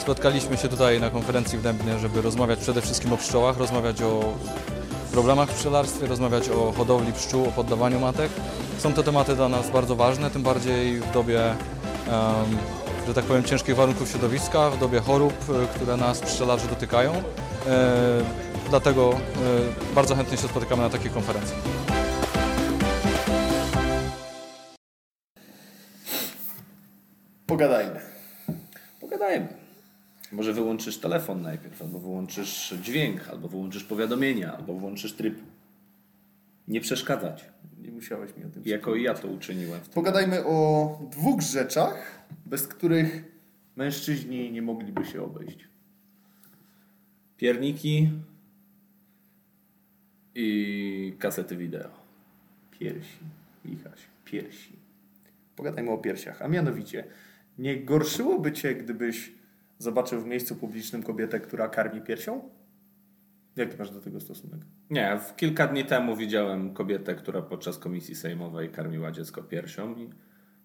Spotkaliśmy się tutaj na konferencji w Dębnie, żeby rozmawiać przede wszystkim o pszczołach, rozmawiać o problemach w pszczelarstwie, rozmawiać o hodowli pszczół, o poddawaniu matek. Są to tematy dla nas bardzo ważne, tym bardziej w dobie, że tak powiem, ciężkich warunków środowiska, w dobie chorób, e, które nas pszczelarzy dotykają. E, Dlatego e, bardzo chętnie się spotykamy na takiej konferencji. Wyłączysz telefon najpierw, albo wyłączysz dźwięk, albo wyłączysz powiadomienia, albo włączysz tryb. Nie przeszkadzać. Nie musiałeś mi o tym Jako i ja to uczyniłem. Pogadajmy o dwóch rzeczach, bez których mężczyźni nie mogliby się obejść. Pierniki i kasety wideo. Piersi. Michaś, piersi. Pogadajmy o piersiach. A mianowicie, nie gorszyłoby cię, gdybyś zobaczył w miejscu publicznym kobietę, która karmi piersią? Jak ty masz do tego stosunek? Nie, w kilka dni temu widziałem kobietę, która podczas komisji sejmowej karmiła dziecko piersią i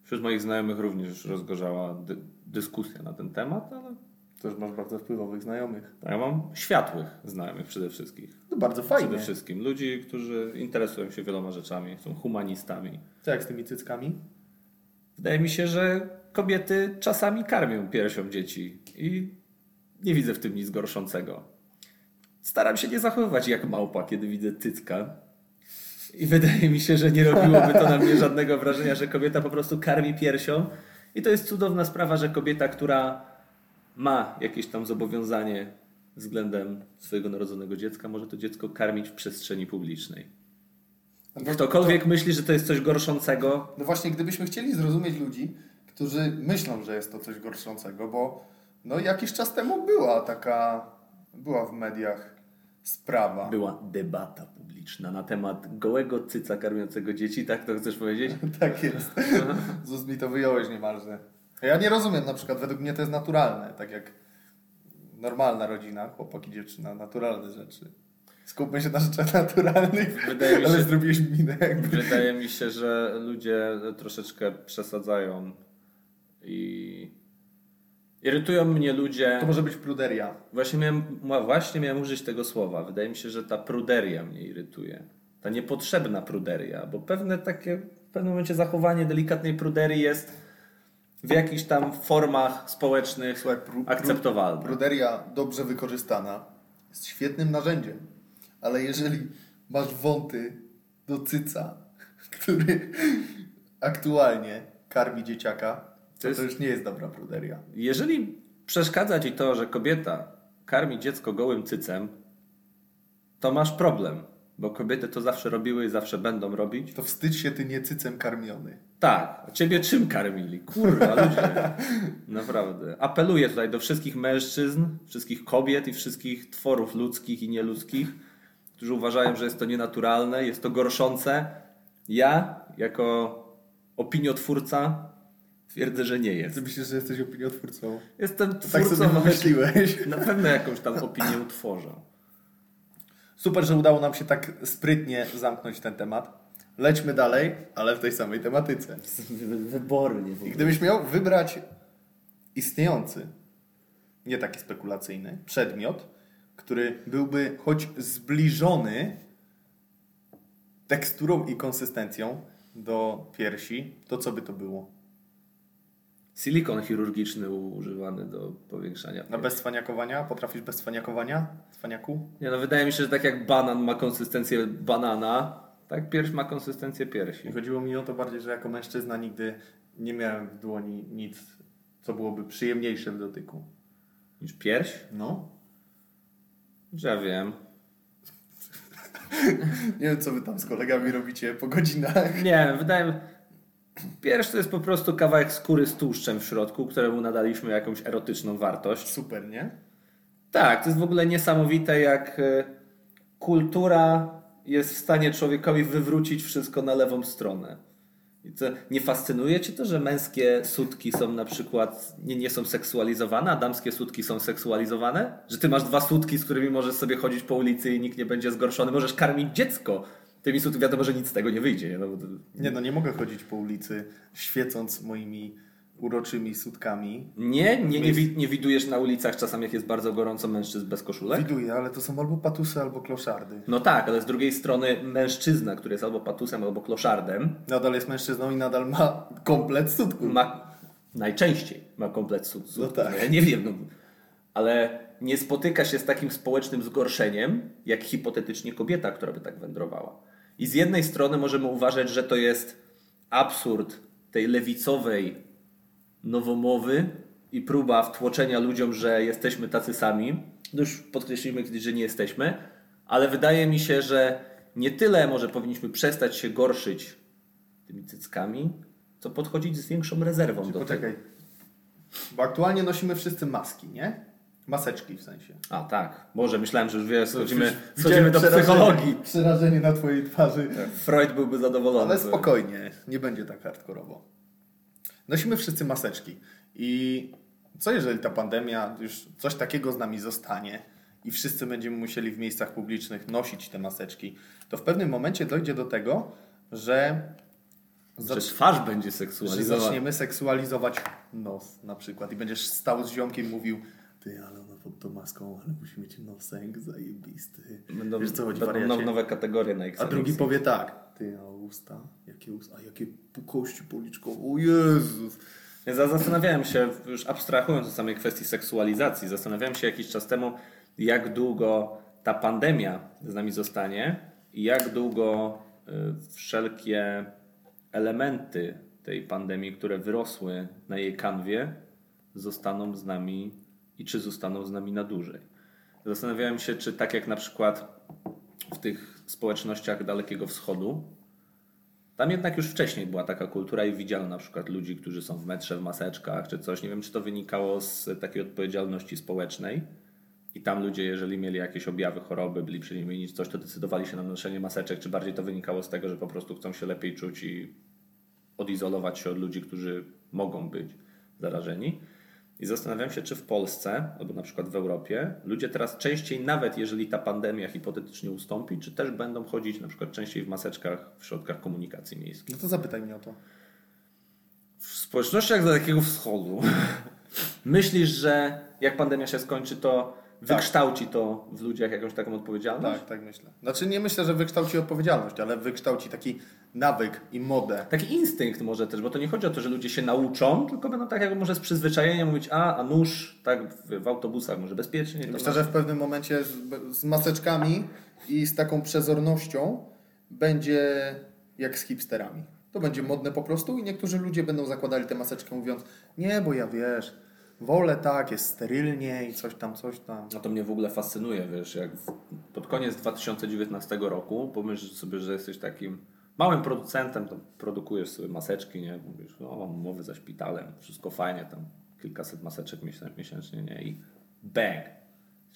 wśród moich znajomych również rozgorzała dy- dyskusja na ten temat, ale Też masz bardzo wpływowych znajomych. ja mam światłych znajomych przede wszystkim. To bardzo fajnie. Przede wszystkim ludzi, którzy interesują się wieloma rzeczami, są humanistami. Co jak z tymi cyckami? Wydaje mi się, że kobiety czasami karmią piersią dzieci i nie widzę w tym nic gorszącego. Staram się nie zachowywać jak małpa, kiedy widzę cycka. I wydaje mi się, że nie robiłoby to na mnie żadnego wrażenia, że kobieta po prostu karmi piersią. I to jest cudowna sprawa, że kobieta, która ma jakieś tam zobowiązanie względem swojego narodzonego dziecka, może to dziecko karmić w przestrzeni publicznej. No, Ktokolwiek myśli, że to jest coś gorszącego, No właśnie, gdybyśmy chcieli zrozumieć ludzi, którzy myślą, że jest to coś gorszącego, bo no jakiś czas temu była taka, była w mediach sprawa. była debata publiczna na temat gołego cyca karmiącego dzieci, tak to chcesz powiedzieć? Tak jest. Zus mi to wyjąłeś niemalże. Ja nie rozumiem, na przykład według mnie to jest naturalne, tak jak normalna rodzina, chłopak i dziewczyna, naturalne rzeczy. Skupmy się na rzeczach naturalnych, Wydaje mi ale się- zrobiłeś minę jakby. Wydaje mi się, że ludzie troszeczkę przesadzają i irytują mnie ludzie. To może być pruderia. Właśnie miałem, właśnie miałem użyć tego słowa. Wydaje mi się, że ta pruderia mnie irytuje. Ta niepotrzebna pruderia, bo pewne takie, w pewnym momencie zachowanie delikatnej pruderii jest w jakichś tam formach społecznych Słuchaj, pru, akceptowalne. Pruderia dobrze wykorzystana jest świetnym narzędziem, ale jeżeli masz wąty do cyca, który aktualnie karmi dzieciaka, to, jest- to już nie jest dobra pruderia. Jeżeli przeszkadza ci to, że kobieta karmi dziecko gołym cycem, to masz problem, bo kobiety to zawsze robiły i zawsze będą robić. To wstydź się ty nie cycem karmiony. Tak, a ciebie czym karmili? Kurwa, ludzie. Naprawdę. Apeluję tutaj do wszystkich mężczyzn, wszystkich kobiet i wszystkich tworów ludzkich i nieludzkich, którzy uważają, że jest to nienaturalne, jest to gorszące. Ja, jako opiniotwórca, twierdzę, że nie jest. Ty myślisz, że jesteś opiniotwórcą? Jestem To tak twórcą, sobie wymyśliłeś. na pewno jakąś tam opinię utworzę. Super, że udało nam się tak sprytnie zamknąć ten temat. Lećmy dalej, ale w tej samej tematyce. Wybornie. I gdybyś miał wybrać istniejący, nie taki spekulacyjny, przedmiot, który byłby choć zbliżony teksturą i konsystencją do piersi, to co by to było? Silikon chirurgiczny używany do powiększania. Na bez cwaniakowania? Potrafisz bez cwaniakowania? Cwaniaku? Nie no, wydaje mi się, że tak jak banan ma konsystencję banana, tak pierś ma konsystencję piersi. I chodziło mi o to bardziej, że jako mężczyzna nigdy nie miałem w dłoni nic, co byłoby przyjemniejsze w dotyku. Niż pierś? No. Że ja wiem. Nie wiem, co wy tam z kolegami robicie po godzinach. Nie, wydaje mi Pierś to jest po prostu kawałek skóry z tłuszczem w środku, któremu nadaliśmy jakąś erotyczną wartość. Super, nie? Tak, to jest w ogóle niesamowite, jak e, kultura jest w stanie człowiekowi wywrócić wszystko na lewą stronę. I co, nie fascynuje cię to, że męskie sutki są na przykład nie, nie są seksualizowane, a damskie sutki są seksualizowane? Że ty masz dwa sutki, z którymi możesz sobie chodzić po ulicy i nikt nie będzie zgorszony. Możesz karmić dziecko tymi sutki. Wiadomo, że nic z tego nie wyjdzie. nie? No, to, Nie no, nie mogę chodzić po ulicy świecąc moimi uroczymi sutkami. Nie, nie, nie, wi- nie widujesz na ulicach czasami, jak jest bardzo gorąco mężczyzn bez koszulek? Widuję, ale to są albo patusy, albo kloszardy. No tak, ale z drugiej strony mężczyzna, który jest albo patusem, albo kloszardem, Nadal jest mężczyzną i nadal ma komplet sutków. ma najczęściej ma komplet sut. sut. No tak. Ja nie wiem, no, ale nie spotyka się z takim społecznym zgorszeniem, jak hipotetycznie kobieta, która by tak wędrowała. I z jednej strony możemy uważać, że to jest absurd tej lewicowej nowomowy i próba wtłoczenia ludziom, że jesteśmy tacy sami. No już podkreśliliśmy kiedyś, że nie jesteśmy, ale wydaje mi się, że nie tyle może powinniśmy przestać się gorszyć tymi cyckami, co podchodzić z większą rezerwą do tego. Poczekaj. Bo aktualnie nosimy wszyscy maski, nie? Maseczki w sensie. A tak, może myślałem, że już wiesz, schodzimy, schodzimy do psychologii. Przerażenie na twojej twarzy. Freud byłby zadowolony. Ale spokojnie, nie będzie tak hardkorowo. Nosimy wszyscy maseczki. I co jeżeli ta pandemia już coś takiego z nami zostanie i wszyscy będziemy musieli w miejscach publicznych nosić te maseczki, to w pewnym momencie dojdzie do tego, że, Że twarz będzie seksualizowana. zaczniemy seksualizować nos na przykład i będziesz stał z ziomkiem i mówił ty, ale ona pod tą maską, ale musi mieć nosek zajebisty. Będą, Wiesz co chodzi, będą nowe kategorie na A Excel. drugi powie tak. Ty, a usta? Jakie usta? A jakie pukości policzkowe? O Jezus! Ja za- zastanawiałem się, już abstrahując od samej kwestii seksualizacji, zastanawiałem się jakiś czas temu, jak długo ta pandemia z nami zostanie i jak długo y, wszelkie elementy tej pandemii, które wyrosły na jej kanwie, zostaną z nami i czy zostaną z nami na dłużej. Zastanawiałem się, czy tak jak na przykład w tych społecznościach Dalekiego Wschodu, tam jednak już wcześniej była taka kultura i widziano na przykład ludzi, którzy są w metrze w maseczkach czy coś. Nie wiem, czy to wynikało z takiej odpowiedzialności społecznej. I tam ludzie, jeżeli mieli jakieś objawy choroby, byli przeziębieni czy coś, to decydowali się na noszenie maseczek, czy bardziej to wynikało z tego, że po prostu chcą się lepiej czuć i odizolować się od ludzi, którzy mogą być zarażeni. I zastanawiam się, czy w Polsce, albo na przykład w Europie, ludzie teraz częściej, nawet jeżeli ta pandemia hipotetycznie ustąpi, czy też będą chodzić na przykład częściej w maseczkach w środkach komunikacji miejskiej. No to zapytaj mnie o to. W społecznościach Dalekiego Wschodu myślisz, że jak pandemia się skończy, to wykształci to w ludziach jakąś taką odpowiedzialność? Tak, tak myślę. Znaczy nie myślę, że wykształci odpowiedzialność, ale wykształci taki nawyk i modę. Taki instynkt może też, bo to nie chodzi o to, że ludzie się nauczą, tylko będą tak jak może z przyzwyczajenia mówić, a, a nóż, tak w, w autobusach może bezpiecznie. Myślę, że w pewnym momencie z, z maseczkami i z taką przezornością będzie jak z hipsterami. To będzie modne po prostu i niektórzy ludzie będą zakładali tę maseczkę mówiąc nie, bo ja wiesz, wolę tak, jest sterylnie i coś tam, coś tam. No to mnie w ogóle fascynuje, wiesz, jak pod koniec 2019 roku pomyśl sobie, że jesteś takim małym producentem, to produkujesz sobie maseczki, nie? Mówisz, no mam umowy za szpitalem, wszystko fajnie, tam kilkaset maseczek miesię- miesięcznie, nie? I bang!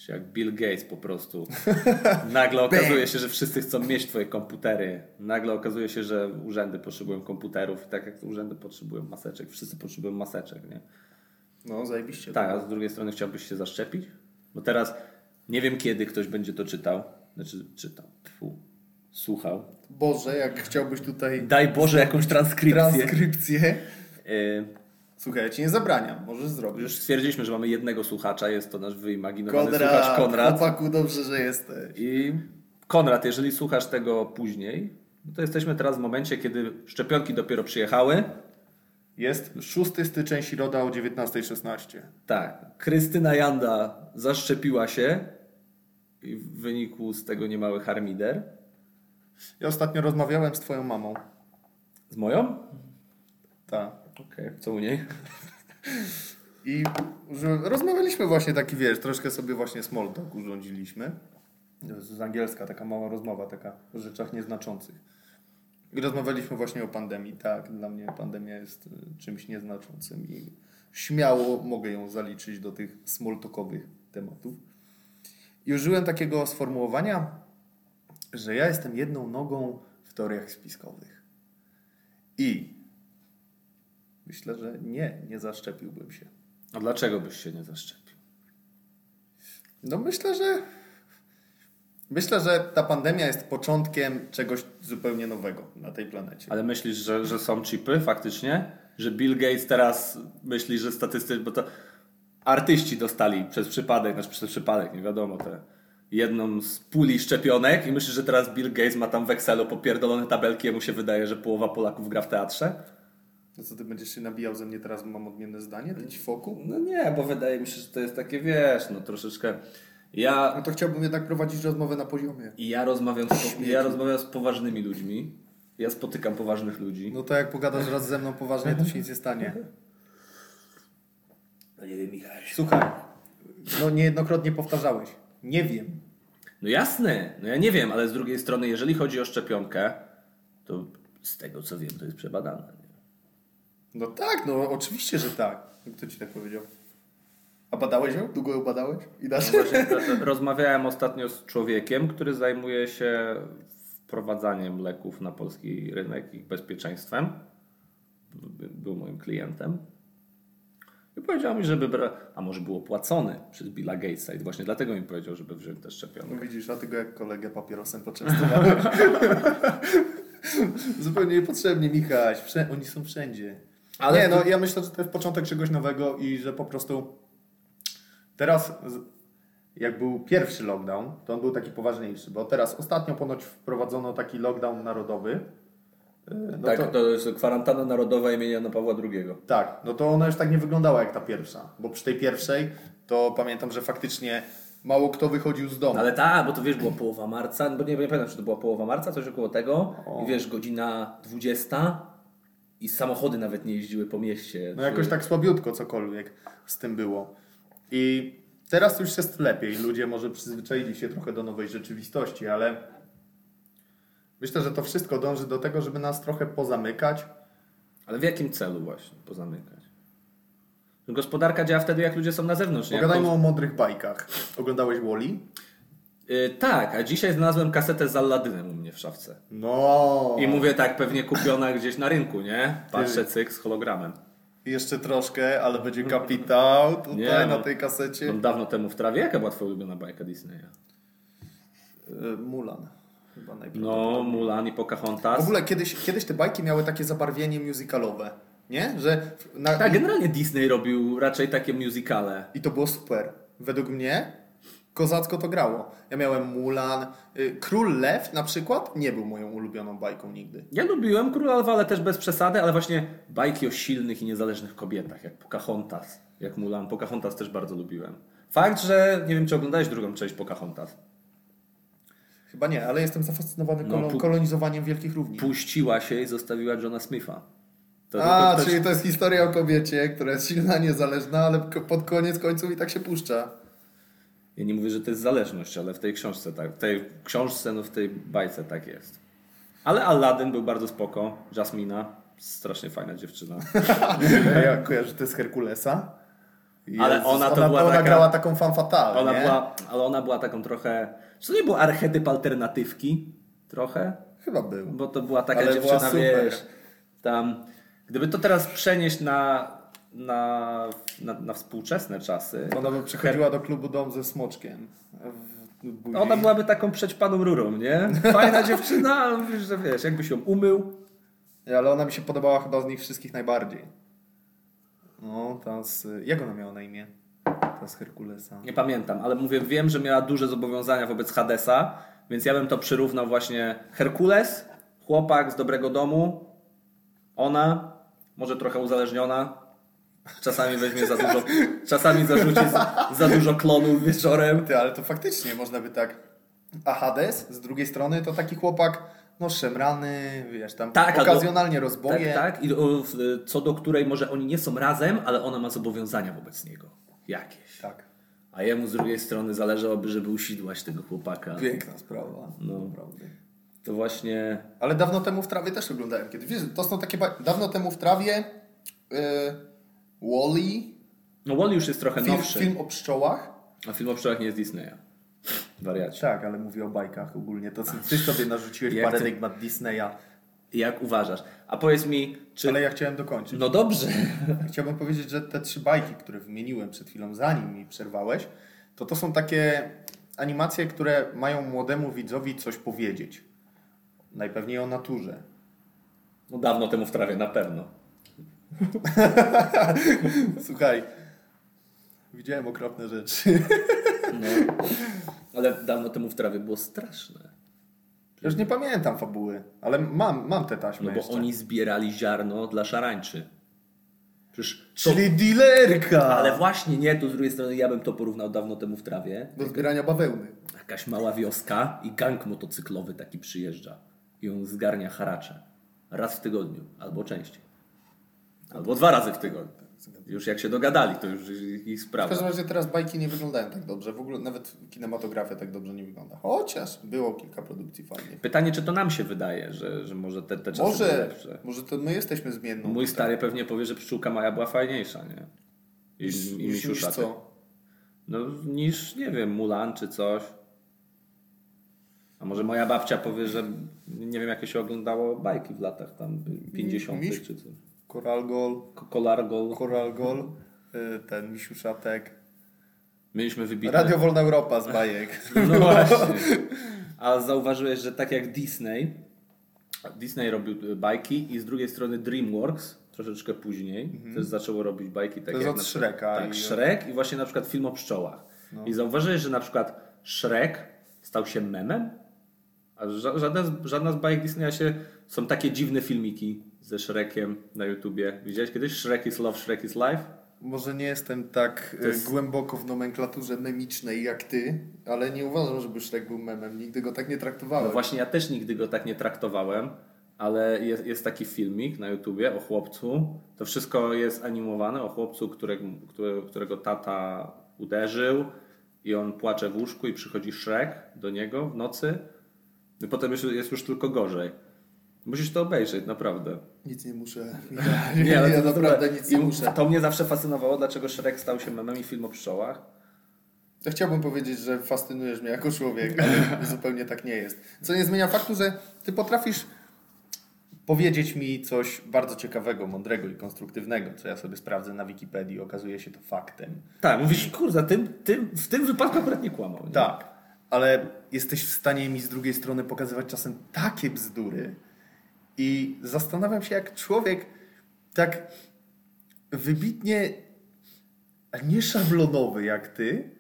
Jak Bill Gates po prostu. Nagle okazuje się, że wszyscy chcą mieć twoje komputery. Nagle okazuje się, że urzędy potrzebują komputerów. I tak jak urzędy potrzebują maseczek, wszyscy potrzebują maseczek, nie? No, zajebiście. Tak, a z drugiej strony chciałbyś się zaszczepić? Bo teraz nie wiem, kiedy ktoś będzie to czytał. Znaczy, czytał, tfu, słuchał. Boże, jak chciałbyś tutaj Daj Boże jakąś transkrypcję. transkrypcję. Yy, Słuchaj, ja ci nie zabraniam, możesz zrobić. już stwierdziliśmy, że mamy jednego słuchacza, jest to nasz wyimaginowany Konrad, słuchacz Konrad. chłopaku, dobrze, że jesteś. I Konrad, jeżeli słuchasz tego później, no to jesteśmy teraz w momencie, kiedy szczepionki dopiero przyjechały. Jest 6 styczeń, środa o 19.16. Tak, Krystyna Janda zaszczepiła się i w wyniku z tego niemały harmider. Ja ostatnio rozmawiałem z twoją mamą. Z moją? Tak. Okej, co u niej? I że rozmawialiśmy właśnie taki, wiesz, troszkę sobie właśnie small talk urządziliśmy. Z angielska, taka mała rozmowa, taka o rzeczach nieznaczących. Rozmawialiśmy właśnie o pandemii. Tak, dla mnie pandemia jest y, czymś nieznaczącym i śmiało mogę ją zaliczyć do tych small talkowych tematów. I użyłem takiego sformułowania, że ja jestem jedną nogą w teoriach spiskowych. I myślę, że nie, nie zaszczepiłbym się. A dlaczego byś się nie zaszczepił? No myślę, że Myślę, że ta pandemia jest początkiem czegoś zupełnie nowego na tej planecie. Ale myślisz, że, że są chipy faktycznie? Że Bill Gates teraz myśli, że statystycznie, bo to artyści dostali przez przypadek, znaczy przez przypadek, nie wiadomo, te jedną z puli szczepionek i myślisz, że teraz Bill Gates ma tam w Excelu popierdolone tabelki, jemu się wydaje, że połowa Polaków gra w teatrze? No co ty będziesz się nabijał ze mnie teraz, mam odmienne zdanie? Ty ci foku? No nie, bo wydaje mi się, że to jest takie, wiesz, no troszeczkę... Ja, No to chciałbym jednak prowadzić rozmowę na poziomie. I ja rozmawiam, z, ja rozmawiam z poważnymi ludźmi. Ja spotykam poważnych ludzi. No to jak pogadasz raz ze mną poważnie, to się nic nie stanie. No nie wiem, Michał. Słuchaj, no niejednokrotnie powtarzałeś. Nie wiem. No jasne, no ja nie wiem, ale z drugiej strony, jeżeli chodzi o szczepionkę, to z tego co wiem, to jest przebadane. Nie? No tak, no oczywiście, że tak. Kto ci tak powiedział? A badałeś ją? Długo ją badałeś? I dasz? No rozmawiałem ostatnio z człowiekiem, który zajmuje się wprowadzaniem leków na polski rynek, ich bezpieczeństwem. By- Był moim klientem. I powiedział mi, żeby bra... A może był opłacony przez Billa Gatesa i właśnie dlatego mi powiedział, żeby wziąć tę szczepionkę. No widzisz, a ty go jak kolegę papierosem poczęstowałeś. Zupełnie niepotrzebnie, Michaś. Oni są wszędzie. Ale nie, no ja myślę, że to jest początek czegoś nowego i że po prostu teraz, jak był pierwszy lockdown, to on był taki poważniejszy, bo teraz ostatnio ponoć wprowadzono taki lockdown narodowy. Yy, No tak, to, to... jest kwarantanna narodowa imienia Jana Pawła II. tak, no to ona już tak nie wyglądała jak ta pierwsza, bo przy tej pierwszej to pamiętam, że faktycznie mało kto wychodził z domu. Ale tak, bo to wiesz, była połowa marca, bo nie, nie pamiętam, czy to była połowa marca, coś około tego. O. I wiesz, godzina 20 i samochody nawet nie jeździły po mieście. No jakoś tak słabiutko cokolwiek z tym było. I teraz już jest lepiej. Ludzie może przyzwyczaili się trochę do nowej rzeczywistości, ale myślę, że to wszystko dąży do tego, żeby nas trochę pozamykać. Ale w jakim celu właśnie pozamykać? Gospodarka działa wtedy, jak ludzie są na zewnątrz. Pogadajmy to- o mądrych bajkach. Oglądałeś Wally? Y, tak, a dzisiaj znalazłem kasetę z Alladynem u mnie w szafce. No. I mówię tak, pewnie kupiona gdzieś na rynku, nie? Patrzę, cyk, z hologramem. Jeszcze troszkę, ale będzie kapitał tutaj Nie, na no. tej kasecie. Mam dawno temu w trawie. Jaka była twoja ulubiona bajka Disneya? Y, Mulan. Chyba No. Mulan i W Pocahontas. ogóle kiedyś, kiedyś te bajki miały takie zabarwienie musicalowe. Nie? Że na, Tak, generalnie Disney robił raczej takie musicale. I to było super. Według mnie kozacko to grało. Ja miałem Mulan. y, Król Lew na przykład nie był moją ulubioną bajką nigdy. Ja lubiłem Króla Lwa, ale też bez przesady, ale właśnie bajki o silnych i niezależnych kobietach, jak Pocahontas, jak Mulan. Pocahontas też bardzo lubiłem. Fakt, że nie wiem, czy oglądałeś drugą część Pocahontas. Chyba nie, ale jestem zafascynowany No, kolonizowaniem wielkich równin. Puściła się i zostawiła Johna Smitha. To, A, to, to, czyli to jest historia o kobiecie, która jest silna, niezależna, ale pod koniec końców i tak się puszcza. Ja nie mówię, że to jest zależność, ale w tej książce tak. W tej książce, no w tej bajce tak jest. Ale Aladdin był bardzo spoko. Jasmina, strasznie fajna dziewczyna. Ja kojarzę, że to jest Herkulesa. Ale Jezus, ona to ona, była ona taka- grała taką fan fatale, Ona nie? była, ale ona była taką trochę. Czy to nie był archetyp alternatywki? Trochę? Chyba był. Bo to była taka Ale dziewczyna, wiesz. Tam. Gdyby to teraz przenieść na, na, na, na współczesne czasy. Ona by przychodziła do klubu Dom ze smoczkiem. Buzi. Ona byłaby taką przećpaną rurą, nie? Fajna dziewczyna, ale mówisz, że wiesz, jakbyś ją umył. Ale ona mi się podobała chyba z nich wszystkich najbardziej. No, ta z... Jak ona miała na imię? Ta z Herkulesa. Nie pamiętam, ale mówię, wiem, że miała duże zobowiązania wobec Hadesa, więc ja bym to przyrównał właśnie Herkules, chłopak z dobrego domu, ona, może trochę uzależniona, czasami weźmie za dużo, czasami zarzuci za, dużo klonów wieczorem. Ty, ale to faktycznie można by tak... A Hades z drugiej strony to taki chłopak, no szemrany, wiesz, tam Tak, okazjonalnie Tak, rozboje. tak, i o, w- co do której może oni nie są razem, ale ona ma zobowiązania wobec niego. Jakieś. tak. A jemu z drugiej strony zależałoby, żeby usidłać tego chłopaka. Piękna sprawa. No. Naprawdę. To właśnie... Ale dawno temu w trawie też oglądałem kiedy. Wiesz, to są takie. Dawno temu w trawie. Yy, Wally. No Wall już jest trochę Film, nowszy. film o pszczołach. A film o pszczołach nie jest Disneya. Wariacie. Tak, ale mówię o bajkach ogólnie. To co ty sobie narzuciłeś Jak parę ty- Disneya. Jak uważasz? A powiedz mi, czy... Ale ja chciałem dokończyć. No dobrze. Chciałbym powiedzieć, że te trzy bajki, które wymieniłem przed chwilą, zanim mi przerwałeś, to to są takie animacje, które mają młodemu widzowi coś powiedzieć. Najpewniej o naturze. No dawno temu w trawie, na pewno. Słuchaj, widziałem okropne rzeczy. No. Ale dawno temu w trawie było straszne. Już nie pamiętam fabuły, ale mam, mam te taśmy No bo jeszcze. oni zbierali ziarno dla szarańczy. Przecież to... Czyli dealerka! Ale właśnie nie, tu z drugiej strony ja bym to porównał dawno temu w trawie. Do zbierania bawełny. Jakaś mała wioska i gang motocyklowy taki przyjeżdża. I on zgarnia haracze. Raz w tygodniu, albo częściej. Albo dwa razy w tygodniu. Już jak się dogadali, to już ich W sprawa. każdym razie teraz bajki nie wyglądają tak dobrze. W ogóle nawet kinematografia tak dobrze nie wygląda. Chociaż było kilka produkcji fajnych. Pytanie, czy to nam się wydaje, że, że może te, te czasy Może, może to my jesteśmy zmienną. Mój stary pewnie powie, że pszczółka Maja była fajniejsza, nie? I, niż, i niż, niż co? No niż, nie wiem, Mulan czy coś. A może moja babcia powie, że nie wiem, jakie się oglądało bajki w latach tam 50. Miś- czy coś. Koralgol, Ko- Kolargol. Koralgol, y, ten Misiuszatek. Mieliśmy wybitne... Radio Wolna Europa z bajek. No właśnie. A zauważyłeś, że tak jak Disney, Disney robił bajki i z drugiej strony DreamWorks, troszeczkę później, też zaczęło robić bajki takie Mhm. jest od przykład- Shreka Tak, i- Shrek i właśnie na przykład film o pszczołach. No. I zauważyłeś, że na przykład Shrek stał się memem, a ża- żaden, z- żadna z bajek Disneya się... Są takie dziwne filmiki ze Shrekiem na YouTubie. Widziałeś kiedyś? Shrek is love, Shrek is life? Może nie jestem tak To jest- głęboko w nomenklaturze memicznej jak ty, ale nie uważam, żeby Shrek był memem. Nigdy go tak nie traktowałem. No właśnie ja też nigdy go tak nie traktowałem, ale jest, jest taki filmik na YouTubie o chłopcu. To wszystko jest animowane o chłopcu, którego, które, którego tata uderzył i on płacze w łóżku i przychodzi Shrek do niego w nocy. I potem już, jest już tylko gorzej. Musisz to obejrzeć, naprawdę. Nic nie muszę. Nie, ale ja naprawdę nic nie muszę. To mnie zawsze fascynowało, dlaczego Shrek stał się memem i film o pszczołach. To chciałbym powiedzieć, że fascynujesz mnie jako człowiek, ale zupełnie tak nie jest. Co nie zmienia faktu, że ty potrafisz powiedzieć mi coś bardzo ciekawego, mądrego i konstruktywnego, co ja sobie sprawdzę na Wikipedii, okazuje się to faktem. Tak, mówisz, kurde, tym, tym, w tym wypadku akurat nie kłamał. Nie? Tak, ale jesteś w stanie mi z drugiej strony pokazywać czasem takie bzdury i zastanawiam się, jak człowiek tak wybitnie nieszablonowy jak ty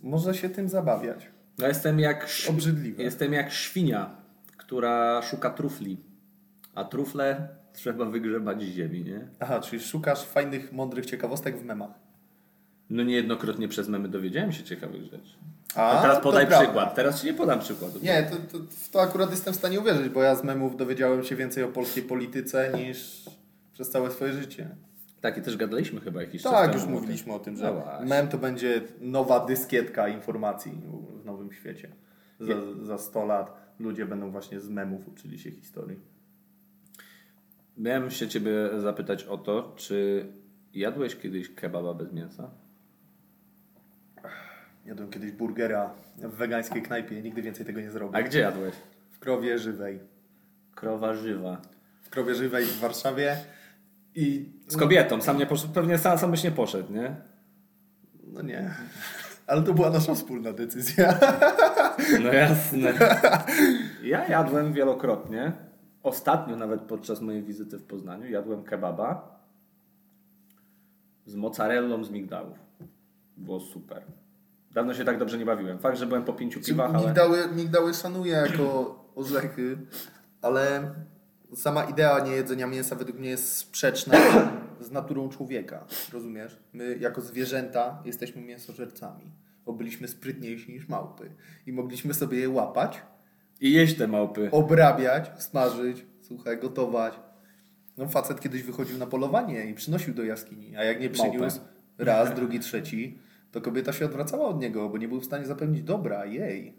może się tym zabawiać. Ja jestem jak, Obrzydliwe. jestem jak świnia, która szuka trufli. A trufle trzeba wygrzebać z ziemi, nie? Aha, czyli szukasz fajnych, mądrych ciekawostek w memach. No niejednokrotnie przez memy dowiedziałem się ciekawych rzeczy. A, A teraz podaj przykład. Teraz ci nie podam przykładu. Nie, to, to, w to akurat jestem w stanie uwierzyć, bo ja z memów dowiedziałem się więcej o polskiej polityce niż przez całe swoje życie. Tak, i też gadaliśmy chyba jakiś czas Tak, już mówiliśmy o tym, że No mem to będzie nowa dyskietka informacji w nowym świecie. Za, za 100 lat ludzie będą właśnie z memów uczyli się historii. Miałem się ciebie zapytać o to, czy jadłeś kiedyś kebaba bez mięsa? Jadłem kiedyś burgera w wegańskiej knajpie, nigdy więcej tego nie zrobię. A gdzie jadłeś? W krowie żywej. Krowa żywa. W krowie żywej w Warszawie i Z kobietą, sam nie poszedł, pewnie sam, sam byś nie poszedł, nie? no nie. Ale to była nasza wspólna decyzja. No jasne. Ja jadłem wielokrotnie. Ostatnio nawet podczas mojej wizyty w Poznaniu jadłem kebaba z mozzarellą z migdałów. Było super. Dawno się tak dobrze nie bawiłem. Fakt, że byłem po pięciu piwach, ale... Migdały, migdały szanuję jako orzechy, ale sama idea niejedzenia mięsa według mnie jest sprzeczna z naturą człowieka. Rozumiesz? My jako zwierzęta jesteśmy mięsożercami. Bo byliśmy sprytniejsi niż małpy. I mogliśmy sobie je łapać, I jeść te małpy. obrabiać, smażyć, słuchaj, gotować. No facet kiedyś wychodził na polowanie i przynosił do jaskini, a jak nie Małpę. przyniósł raz, drugi, trzeci, to kobieta się odwracała od niego, bo nie był w stanie zapewnić dobra jej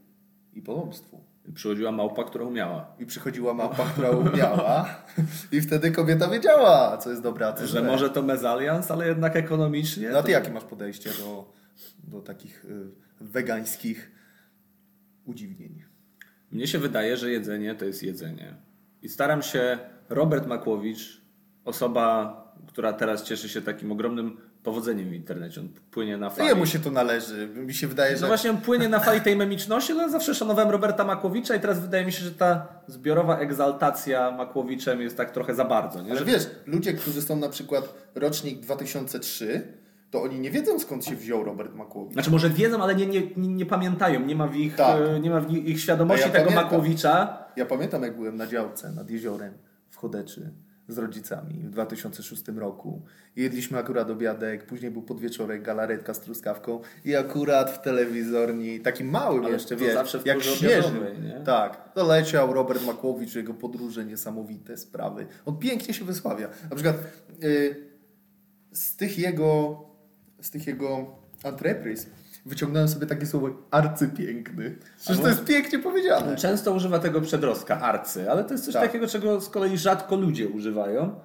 i potomstwu. Przychodziła małpa, która umiała. I przychodziła mapa, która umiała i wtedy kobieta wiedziała, co jest a co Że może to mezalians, ale jednak ekonomicznie... No a to- ty jakie masz podejście do, do takich y, wegańskich udziwnień? Mnie się wydaje, że jedzenie to jest jedzenie. I staram się, Robert Makłowicz, osoba, która teraz cieszy się takim ogromnym powodzeniem w internecie. On płynie na fali. jemu się to należy. Mi się wydaje, No że właśnie on płynie na fali tej memiczności, ale zawsze szanowałem Roberta Makłowicza i teraz wydaje mi się, że ta zbiorowa egzaltacja Makłowiczem jest tak trochę za bardzo. Nie? Ale Że wiesz, ludzie, którzy są na przykład rocznik 2003, to oni nie wiedzą skąd się wziął Robert Makłowicz. Znaczy może wiedzą, ale nie, nie, nie, pamiętają, nie ma w ich, Tak. e, nie ma w ich- świadomości ja tego pamiętam. Makłowicza. Ja pamiętam, jak byłem na działce nad jeziorem w Chodeczy z rodzicami w 2006 roku. Jedliśmy akurat obiadek, później był podwieczorek, galaretka z truskawką i akurat w telewizorni, takim małym Ale jeszcze, wiesz, zawsze w jak nie? Tak, to leciał Robert Makłowicz, jego podróże, niesamowite sprawy. On pięknie się wysławia. Na przykład y, z tych jego, z tych jego antrepryz wyciągnąłem sobie takie słowo arcypiękny. Przecież to jest pięknie powiedziane. Często używa tego przedrostka, arcy, ale to jest coś Tak. takiego, czego z kolei rzadko ludzie używają.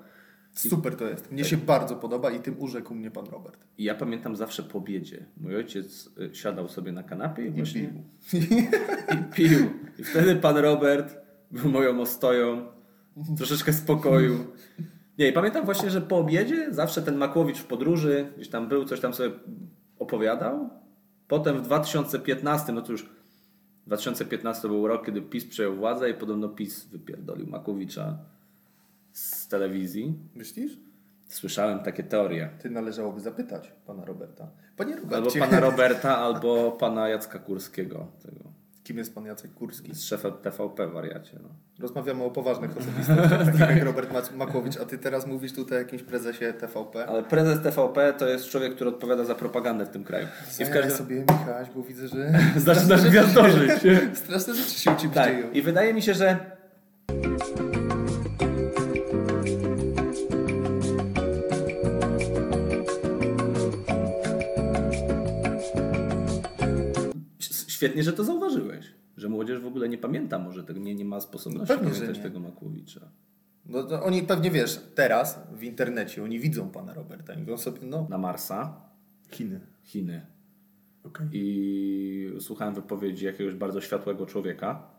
Super to jest. Mnie się bardzo podoba i tym urzekł mnie pan Robert. I ja pamiętam zawsze po obiedzie. Mój ojciec y, siadał sobie na kanapie i, I właśnie pił. i pił. I wtedy pan Robert był moją ostoją, troszeczkę spokoju. Nie, i pamiętam właśnie, że po obiedzie zawsze ten Makłowicz w podróży, gdzieś tam był, coś tam sobie opowiadał. Potem w 2015, no to już 2015 był rok, kiedy PiS przejął władzę i podobno PiS wypierdolił Makłowicza z telewizji. Myślisz? Słyszałem takie teorie. Ty należałoby zapytać pana Roberta. Panie Albo Robercie, pana Roberta, albo pana Jacka Kurskiego. Tego. Kim jest pan Jacek Kurski? Z szefem TVP wariacie. No. Rozmawiamy o poważnych osobistościach, takich jak Robert Makłowicz, a ty teraz mówisz tutaj o jakimś prezesie TVP. Ale prezes TVP to jest człowiek, który odpowiada za propagandę w tym kraju. I w każdym... sobie Michaś, bo widzę, że Zaczynasz gwiazdorzyć. straszne rzeczy się u ciebie dzieją. Tak. I wydaje mi się, że Świetnie, że to zauważyłeś. Że młodzież w ogóle nie pamięta może tego, nie, nie ma sposobności No pamiętać nie. tego Makłowicza. No to oni pewnie wiesz, teraz w internecie oni widzą pana Roberta i mówią sobie, no Na Marsa, Chiny. Chiny. Okay. I słuchałem wypowiedzi jakiegoś bardzo światłego człowieka,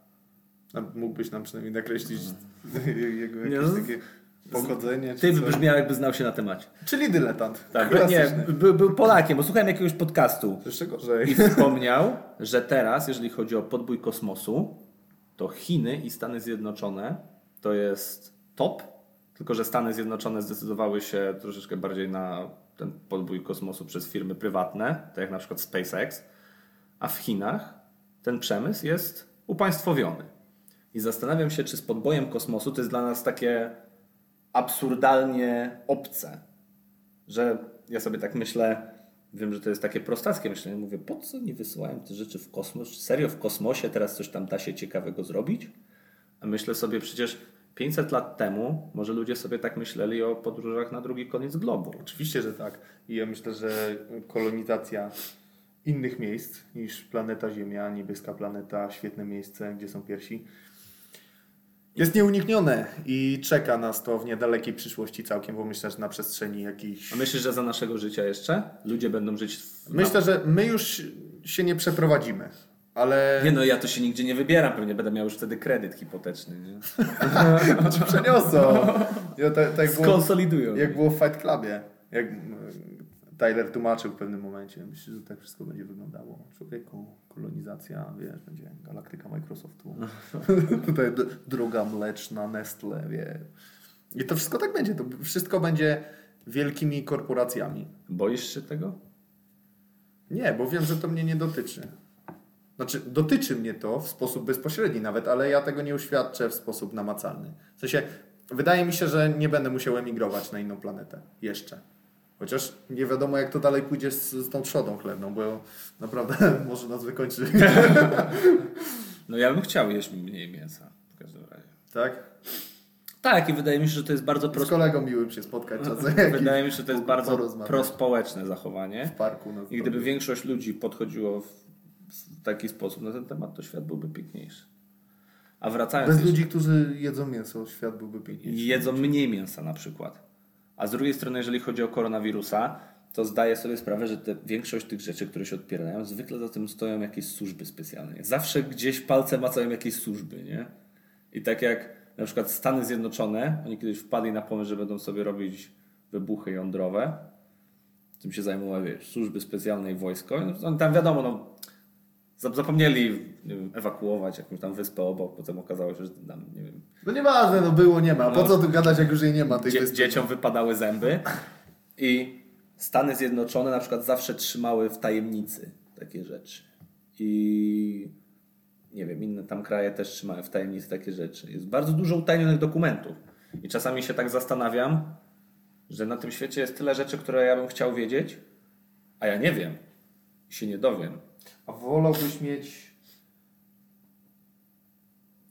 A mógłbyś nam przynajmniej nakreślić jego Nie, jakieś no, takie pochodzenie? Ty by brzmiał, jakby znał się na temacie. Czyli dyletant. Tak, nie, Klasyczny. był, był Polakiem, bo słuchałem jakiegoś podcastu Jeszcze gorzej. i wspomniał, że teraz, jeżeli chodzi o podbój kosmosu, to Chiny i Stany Zjednoczone to jest top, tylko że Stany Zjednoczone zdecydowały się troszeczkę bardziej na ten podbój kosmosu przez firmy prywatne, tak jak na przykład SpaceX, a w Chinach ten przemysł jest upaństwowiony. I zastanawiam się, czy z podbojem kosmosu to jest dla nas takie absurdalnie obce, że ja sobie tak myślę, wiem, że to jest takie prostackie myślenie, mówię, po co nie wysyłają te rzeczy w kosmos? Serio w kosmosie teraz coś tam da się ciekawego zrobić? A myślę sobie, przecież 500 lat temu może ludzie sobie tak myśleli o podróżach na drugi koniec globu. Oczywiście, że tak. I ja myślę, że kolonizacja innych miejsc niż planeta Ziemia, niebieska planeta, świetne miejsce, gdzie są piersi, jest nieuniknione i czeka nas to w niedalekiej przyszłości całkiem, bo myślę, że na przestrzeni jakichś... A myślisz, że za naszego życia jeszcze ludzie będą żyć w... Myślę, że my już się nie przeprowadzimy, ale Nie no, ja to się nigdzie nie wybieram, pewnie będę miał już wtedy kredyt hipoteczny, nie? ci przeniosą. Ja, tak, tak było, Skonsolidują. jak było w Fight Clubie, jak Tyler tłumaczył w pewnym momencie. Myślę, że tak wszystko będzie wyglądało. Człowieku, kolonizacja, wiesz, będzie galaktyka Microsoftu. Tutaj droga mleczna, Nestle, wie. I to wszystko tak będzie. To wszystko będzie wielkimi korporacjami. Boisz się tego? Nie, bo wiem, że to mnie nie dotyczy. Znaczy, dotyczy mnie to w sposób bezpośredni nawet, ale ja tego nie uświadczę w sposób namacalny. W sensie, wydaje mi się, że nie będę musiał emigrować na inną planetę. Jeszcze. Chociaż nie wiadomo, jak to dalej pójdzie z, z tą trzodą chlebną, bo naprawdę może nas wykończy. No ja bym chciał jeść mniej mięsa w każdym razie. tak? Tak, i wydaje mi się, że to jest bardzo Z pro... kolegą miłym się spotkać czasem. Wydaje mi się, że to jest bardzo prospołeczne zachowanie. W parku. Na I gdyby większość ludzi podchodziło w taki sposób na ten temat, to świat byłby piękniejszy. A wracając, Bez jeszcze- ludzi, którzy jedzą mięso, świat byłby piękniejszy. jedzą mniej mięsa na przykład. A z drugiej strony, jeżeli chodzi o koronawirusa, to zdaję sobie sprawę, że te, większość tych rzeczy, które się odpierają, zwykle za tym stoją jakieś służby specjalne. Zawsze gdzieś palce macają jakieś służby, nie? I tak jak na przykład Stany Zjednoczone, oni kiedyś wpadli na pomysł, że będą sobie robić wybuchy jądrowe Tym się zajmowały, wiesz, służby specjalne i wojsko. No, tam wiadomo, no, zapomnieli nie wiem, ewakuować jakąś tam wyspę obok, potem okazało się, że tam, nie wiem, No nieważne, no było, nie ma. Po No. co tu gadać, jak już jej nie ma tej dzie- dzieciom wypadały zęby i Stany Zjednoczone na przykład zawsze trzymały w tajemnicy takie rzeczy. I nie wiem, inne tam kraje też trzymają w tajemnicy takie rzeczy. Jest bardzo dużo utajnionych dokumentów. I czasami się tak zastanawiam, że na tym świecie jest tyle rzeczy, które ja bym chciał wiedzieć, a ja nie wiem i się nie dowiem. A wolałbyś mieć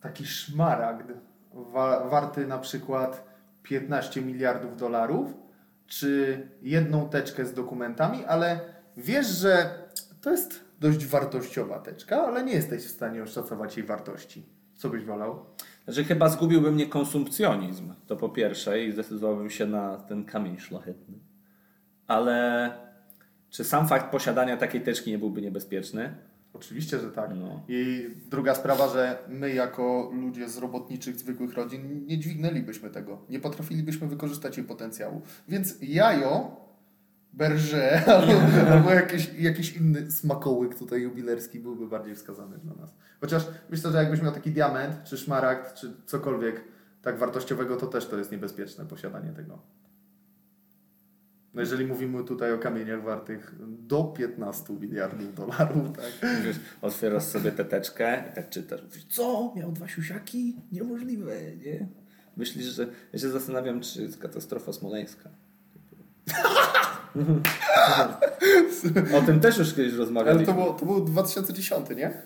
taki szmaragd wa- warty na przykład 15 miliardów dolarów, czy jedną teczkę z dokumentami, ale wiesz, że to jest dość wartościowa teczka, ale nie jesteś w stanie oszacować jej wartości. Co byś wolał? Znaczy chyba zgubiłby mnie konsumpcjonizm, to po pierwsze i zdecydowałbym się na ten kamień szlachetny. Ale czy sam fakt posiadania takiej teczki nie byłby niebezpieczny? Oczywiście, że tak. No. I druga sprawa, że my jako ludzie z robotniczych, zwykłych rodzin nie dźwignęlibyśmy tego. Nie potrafilibyśmy wykorzystać jej potencjału. Więc jajo, berże albo, albo jakiś, jakiś inny smakołyk tutaj jubilerski byłby bardziej wskazany dla nas. Chociaż myślę, że jakbyś miał taki diament, czy szmaragd, czy cokolwiek tak wartościowego, to też to jest niebezpieczne posiadanie tego. No jeżeli mówimy tutaj o kamieniach wartych do 15 miliardów dolarów, tak? Wiesz, otwierasz sobie tę teczkę i tak czytasz. Mówisz, co? Miał dwa siusiaki? Niemożliwe, nie? Myślisz, że... Ja się zastanawiam, czy jest katastrofa smoleńska. o tym też już kiedyś Ale rozmawialiśmy. to było, to był 2010, nie?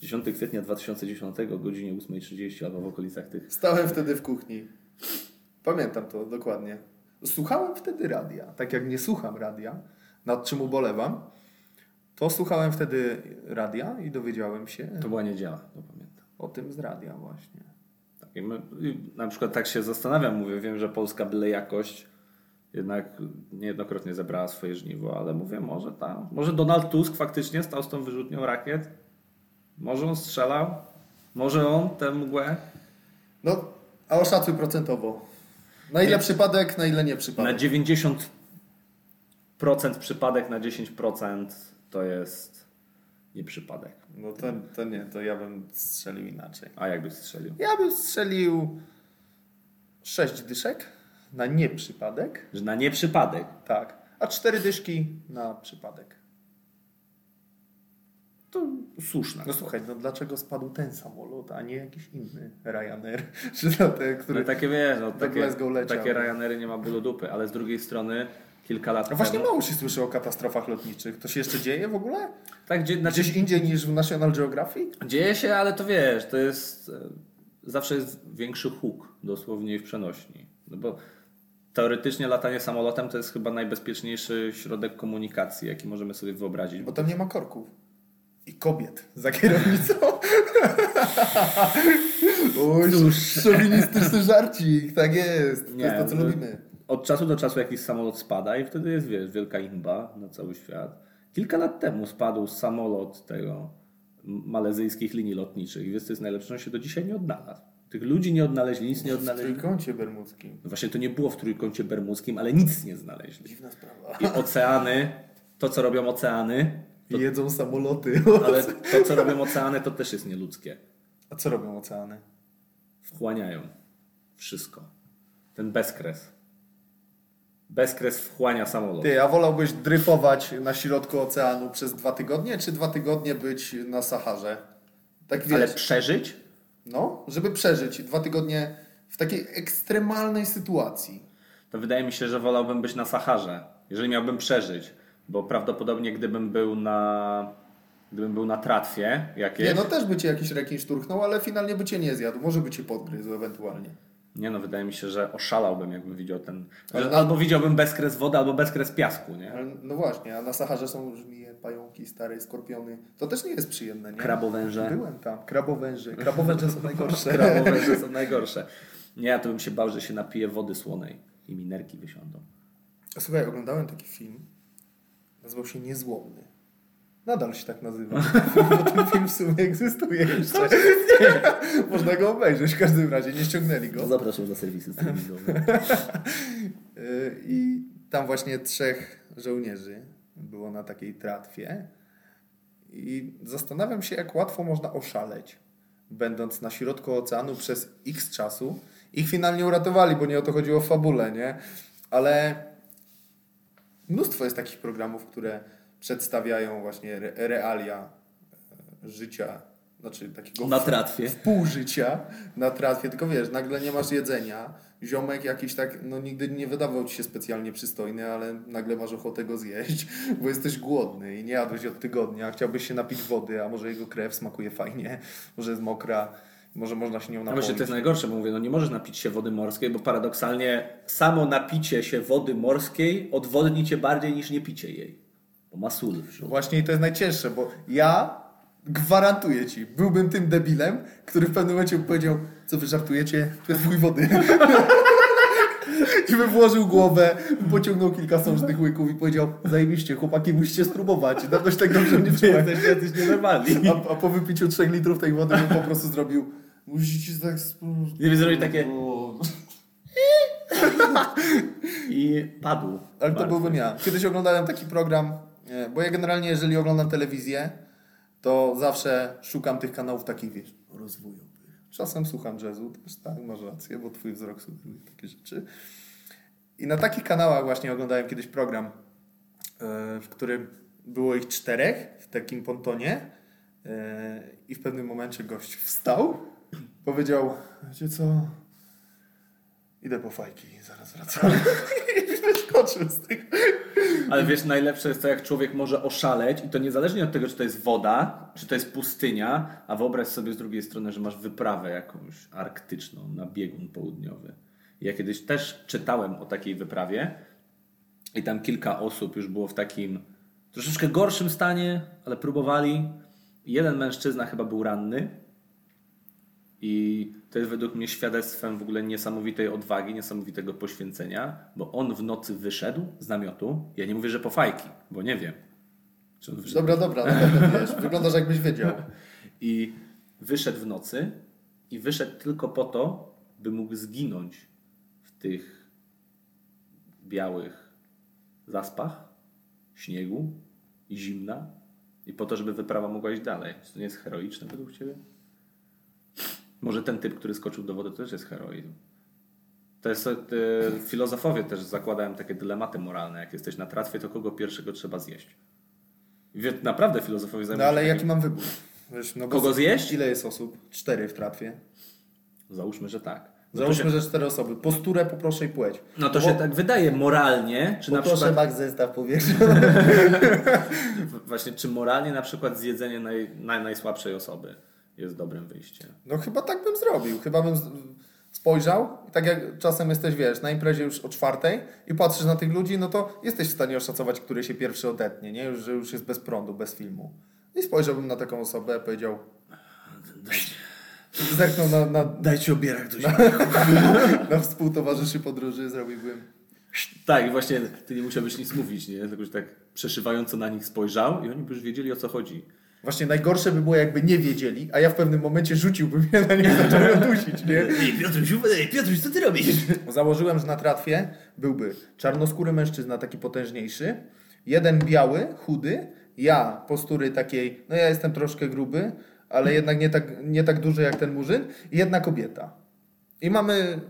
10 kwietnia 2010 o godzinie 8.30 albo w okolicach tych. Stałem wtedy w kuchni. Pamiętam to dokładnie. Słuchałem wtedy radia. Tak jak nie słucham radia, nad czym ubolewam, to słuchałem wtedy radia i dowiedziałem się To była niedziela, to pamiętam. o tym z radia właśnie. Tak, i my, i na przykład tak się zastanawiam, mówię, wiem, że polska byle jakość jednak niejednokrotnie zebrała swoje żniwo, ale mówię, może tam, może Donald Tusk faktycznie stał z tą wyrzutnią rakiet, może on strzelał, może on tę mgłę No, a oszacuj procentowo. Na ile Nie. przypadek, na ile nie na przypadek. 90% przypadek, na 10% to jest nie przypadek. No to, to nie, to ja bym strzelił inaczej. A jakbyś strzelił? Ja bym strzelił 6 dyszek na nieprzypadek. Że na nie przypadek. Tak. A cztery dyszki na przypadek. To słuszne. No słuchaj, no dlaczego spadł ten samolot, a nie jakiś inny Ryanair? Czy na ten, który... No takie wiesz, no, takie, takie Ryanery nie ma bólu dupy, ale z drugiej strony kilka lat No właśnie temu... mało się słyszy o katastrofach lotniczych. To się jeszcze dzieje w ogóle? Tak, gdzie, znaczy, Gdzieś indziej niż w National Geographic? dzieje się, ale to wiesz, to jest... e, Zawsze jest większy huk, dosłownie i w przenośni. No bo teoretycznie latanie samolotem to jest chyba najbezpieczniejszy środek komunikacji, jaki możemy sobie wyobrazić. Bo tam nie ma korków. I kobiet za kierownicą. Oj, szowinistyczny żarcik, tak jest. To Nie, jest to, co no- lubimy. Od czasu do czasu jakiś samolot spada i wtedy jest, wiesz, wielka imba na cały świat. Kilka lat temu spadł samolot tego malezyjskich linii lotniczych i wiesz, co jest najlepsze? On się do dzisiaj nie odnalazł. Tych ludzi nie odnaleźli, nic nie W odnaleźli. trójkącie bermudzkim. No Właśnie to nie było w trójkącie bermudzkim, ale nic nie znaleźli. Dziwna sprawa. I oceany, to co robią oceany, I jedzą samoloty. ale to co robią oceany to też jest nieludzkie. A co robią oceany? Wchłaniają wszystko. Ten bezkres. Bezkres wchłania samolot. Ty, a wolałbyś dryfować na środku oceanu przez dwa tygodnie, czy dwa tygodnie być na Saharze? Tak wiesz, Ale przeżyć? no, żeby przeżyć dwa tygodnie w takiej ekstremalnej sytuacji. to wydaje mi się, że wolałbym być na Saharze, jeżeli miałbym przeżyć, bo prawdopodobnie gdybym był na gdybym był na tratwie jakiejś, Nie, no też by cię jakiś rekin szturchnął, ale finalnie by cię nie zjadł. Może by cię podgryzł ewentualnie. nie no, wydaje mi się, że oszalałbym jakbym widział ten, na- albo widziałbym bezkres wody, albo bezkres piasku, nie? No właśnie, a na Saharze są żmije, pająki, stare skorpiony. To też nie jest przyjemne, nie? Krabowęże. Byłem tam. Krabowęże. Krabowęże są najgorsze. Krabowęże są najgorsze. Nie, ja to bym się bał, że się napije wody słonej i minerki wysiądą. Słuchaj, oglądałem taki film. Nazywał się Niezłomny. Nadal się tak nazywa. Bo ten film w sumie egzystuje jeszcze. Można go obejrzeć w każdym razie. Nie ściągnęli go. Zapraszam do serwisy streamingowe. Yy, I tam właśnie trzech żołnierzy było na takiej tratwie i zastanawiam się, jak łatwo można oszaleć, będąc na środku oceanu przez x czasu. Ich finalnie uratowali, bo nie o to chodziło w fabule, nie? Ale mnóstwo jest takich programów, które przedstawiają właśnie re realia e, życia, znaczy takiego Na tratwie. w pół życia na tratwie, tylko wiesz, nagle nie masz jedzenia, ziomek jakiś tak, no nigdy nie wydawał ci się specjalnie przystojny, ale nagle masz ochotę go zjeść, bo jesteś głodny i nie jadłeś od tygodnia, chciałbyś się napić wody, a może jego krew smakuje fajnie, może jest mokra, może można się nią napoić. właśnie to jest najgorsze, bo mówię, no nie możesz napić się wody morskiej, bo paradoksalnie samo napicie się wody morskiej odwodni cię bardziej niż nie picie jej. Bo ma sól w środku. Właśnie i to jest najcięższe, bo ja gwarantuję ci, byłbym tym debilem, który w pewnym momencie powiedział, co wy żartujecie, tu jest twój wody. I by włożył głowę, pociągnął kilka sącznych łyków i powiedział, zajebiście, chłopaki, musicie spróbować. Dawno się tak dobrze nie czułem. Jesteś jacyś nienormalni. A, a po wypiciu 3 litrów tej wody bym po prostu zrobił, musicie tak spróbować. Nie wiem, zrobić takie- I padł. Ale to byłbym ja. Kiedyś oglądałem taki program, e, bo ja generalnie, jeżeli oglądam telewizję, to zawsze szukam tych kanałów takich, wiesz, rozwojowych. Czasem słucham jazzu, też tak, masz rację, bo twój wzrok sugeruje takie rzeczy. I na takich kanałach właśnie oglądałem kiedyś program, e, w którym było ich czterech w takim pontonie e, i w pewnym momencie gość wstał, powiedział, wiecie co, idę po fajki, zaraz wracam. Z tych Ale wiesz, najlepsze jest to, jak człowiek może oszaleć i to niezależnie od tego, czy to jest woda, czy to jest pustynia, a wyobraź sobie z drugiej strony, że masz wyprawę jakąś arktyczną na biegun południowy. Ja kiedyś też czytałem o takiej wyprawie i tam kilka osób już było w takim troszeczkę gorszym stanie, ale próbowali. Jeden mężczyzna chyba był ranny i to jest według mnie świadectwem w ogóle niesamowitej odwagi, niesamowitego poświęcenia, bo on w nocy wyszedł z namiotu. Ja nie mówię, że po fajki, bo nie wiem. Dobra, dobra, naprawdę wiesz, wyglądasz jakbyś wiedział. i wyszedł w nocy i wyszedł tylko po to, by mógł zginąć w tych białych zaspach, śniegu i zimna i po to, żeby wyprawa mogła iść dalej. Czy to nie jest heroiczne według Ciebie? Może ten typ, który skoczył do wody, to też jest heroizm. To jest, e, filozofowie też zakładają takie dylematy moralne. Jak jesteś na tratwie, to kogo pierwszego trzeba zjeść? Wie- naprawdę filozofowie No zajmują ale się jaki mam wybór? Wiesz, no Kogo zjeść? Ile jest osób? Cztery w tratwie. Załóżmy, że tak. No Załóżmy, się, że cztery osoby. Posturę poproszę i płeć. no to bo- się tak wydaje moralnie, czy na przykład zestaw powietrza. w- właśnie czy moralnie na przykład zjedzenie naj, naj, najsłabszej osoby jest dobrym wyjściem. No chyba tak bym zrobił. Chyba bym spojrzał i tak jak czasem jesteś, wiesz, na imprezie już o czwartej i patrzysz na tych ludzi, no to jesteś w stanie oszacować, który się pierwszy odetnie, nie? Już, że już jest bez prądu, bez filmu. I spojrzałbym na taką osobę, powiedział... Zerknął na, na, Dajcie obierak do na współtowarzyszy podróży, zrobiłbym... Tak, właśnie ty nie musiałbyś nic mówić, nie? Tylko, że tak przeszywająco na nich spojrzał i oni by już wiedzieli o co chodzi. Właśnie najgorsze by było, jakby nie wiedzieli, a ja w pewnym momencie rzuciłbym je na nich, zacząłem dusić, nie? Ej, Piotruś, ej, Piotruś, co ty robisz? Założyłem, że na tratwie byłby czarnoskóry mężczyzna, taki potężniejszy, jeden biały, chudy, ja postury takiej, no ja jestem troszkę gruby, ale jednak nie tak, nie tak duży jak ten murzyn, i jedna kobieta. I mamy,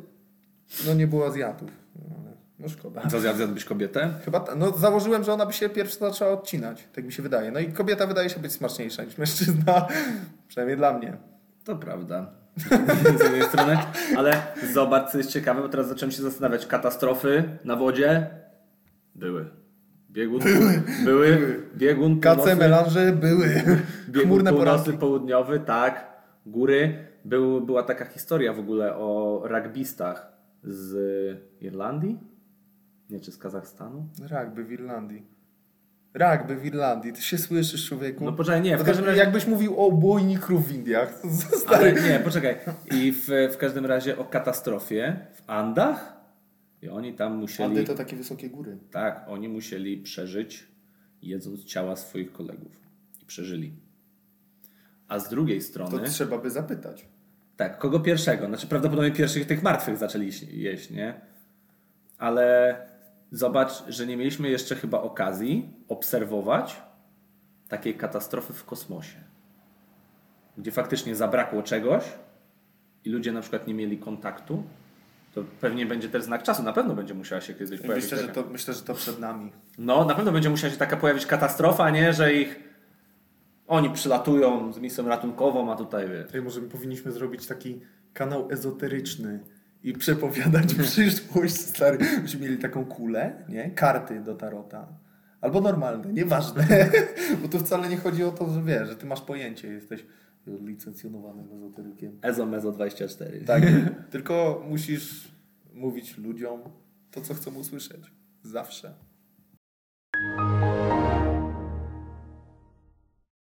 no nie było Azjatów, no, ale no szkoda. Co zjadłbyś kobietę? Chyba, ta, no założyłem, że ona by się pierwsza zaczęła odcinać, tak mi się wydaje. No i kobieta wydaje się być smaczniejsza niż mężczyzna, przynajmniej dla mnie. To prawda. Z jednej strony, ale zobacz, co jest ciekawe, bo teraz zacząłem się zastanawiać. Katastrofy na wodzie były. Biegun były. były. Biegun Kace, północny, melanże były, biegun chmurne północny, poranki. południowy, tak. Góry. Był, była taka historia w ogóle o rugbystach z Irlandii? Nie, czy z Kazachstanu? Rugby w Irlandii. Rugby w Irlandii. Ty się słyszysz, człowieku? No poczekaj, nie, w No każdym razie... Jakbyś mówił o krów w Indiach. Ale Stary. nie, poczekaj. I w, w każdym razie o katastrofie w Andach i oni tam musieli... Andy to takie wysokie góry. Tak, oni musieli przeżyć jedząc ciała swoich kolegów. I przeżyli. A z drugiej To strony, trzeba by zapytać. tak, kogo pierwszego? Znaczy prawdopodobnie pierwszych tych martwych zaczęli jeść, nie? Ale Zobacz, że nie mieliśmy jeszcze chyba okazji obserwować takiej katastrofy w kosmosie, gdzie faktycznie zabrakło czegoś i ludzie na przykład nie mieli kontaktu. To pewnie będzie też znak czasu. Na pewno będzie musiała się kiedyś pojawić. Myślę, że taka- to, myślę, że to przed nami. No, na pewno będzie musiała się taka pojawić katastrofa, nie? Że ich oni przylatują z misją ratunkową, a tutaj wiesz. Ej, może my powinniśmy zrobić taki kanał ezoteryczny i przepowiadać przyszłość, stary. Byśmy mieli taką kulę, nie? Karty do tarota. Albo normalne, nieważne. Bo tu wcale nie chodzi o to, że wiesz, że ty masz pojęcie, jesteś licencjonowanym ezoterykiem. Ezo Mezo 24. Tak, tylko musisz mówić ludziom to, co chcą usłyszeć. Zawsze.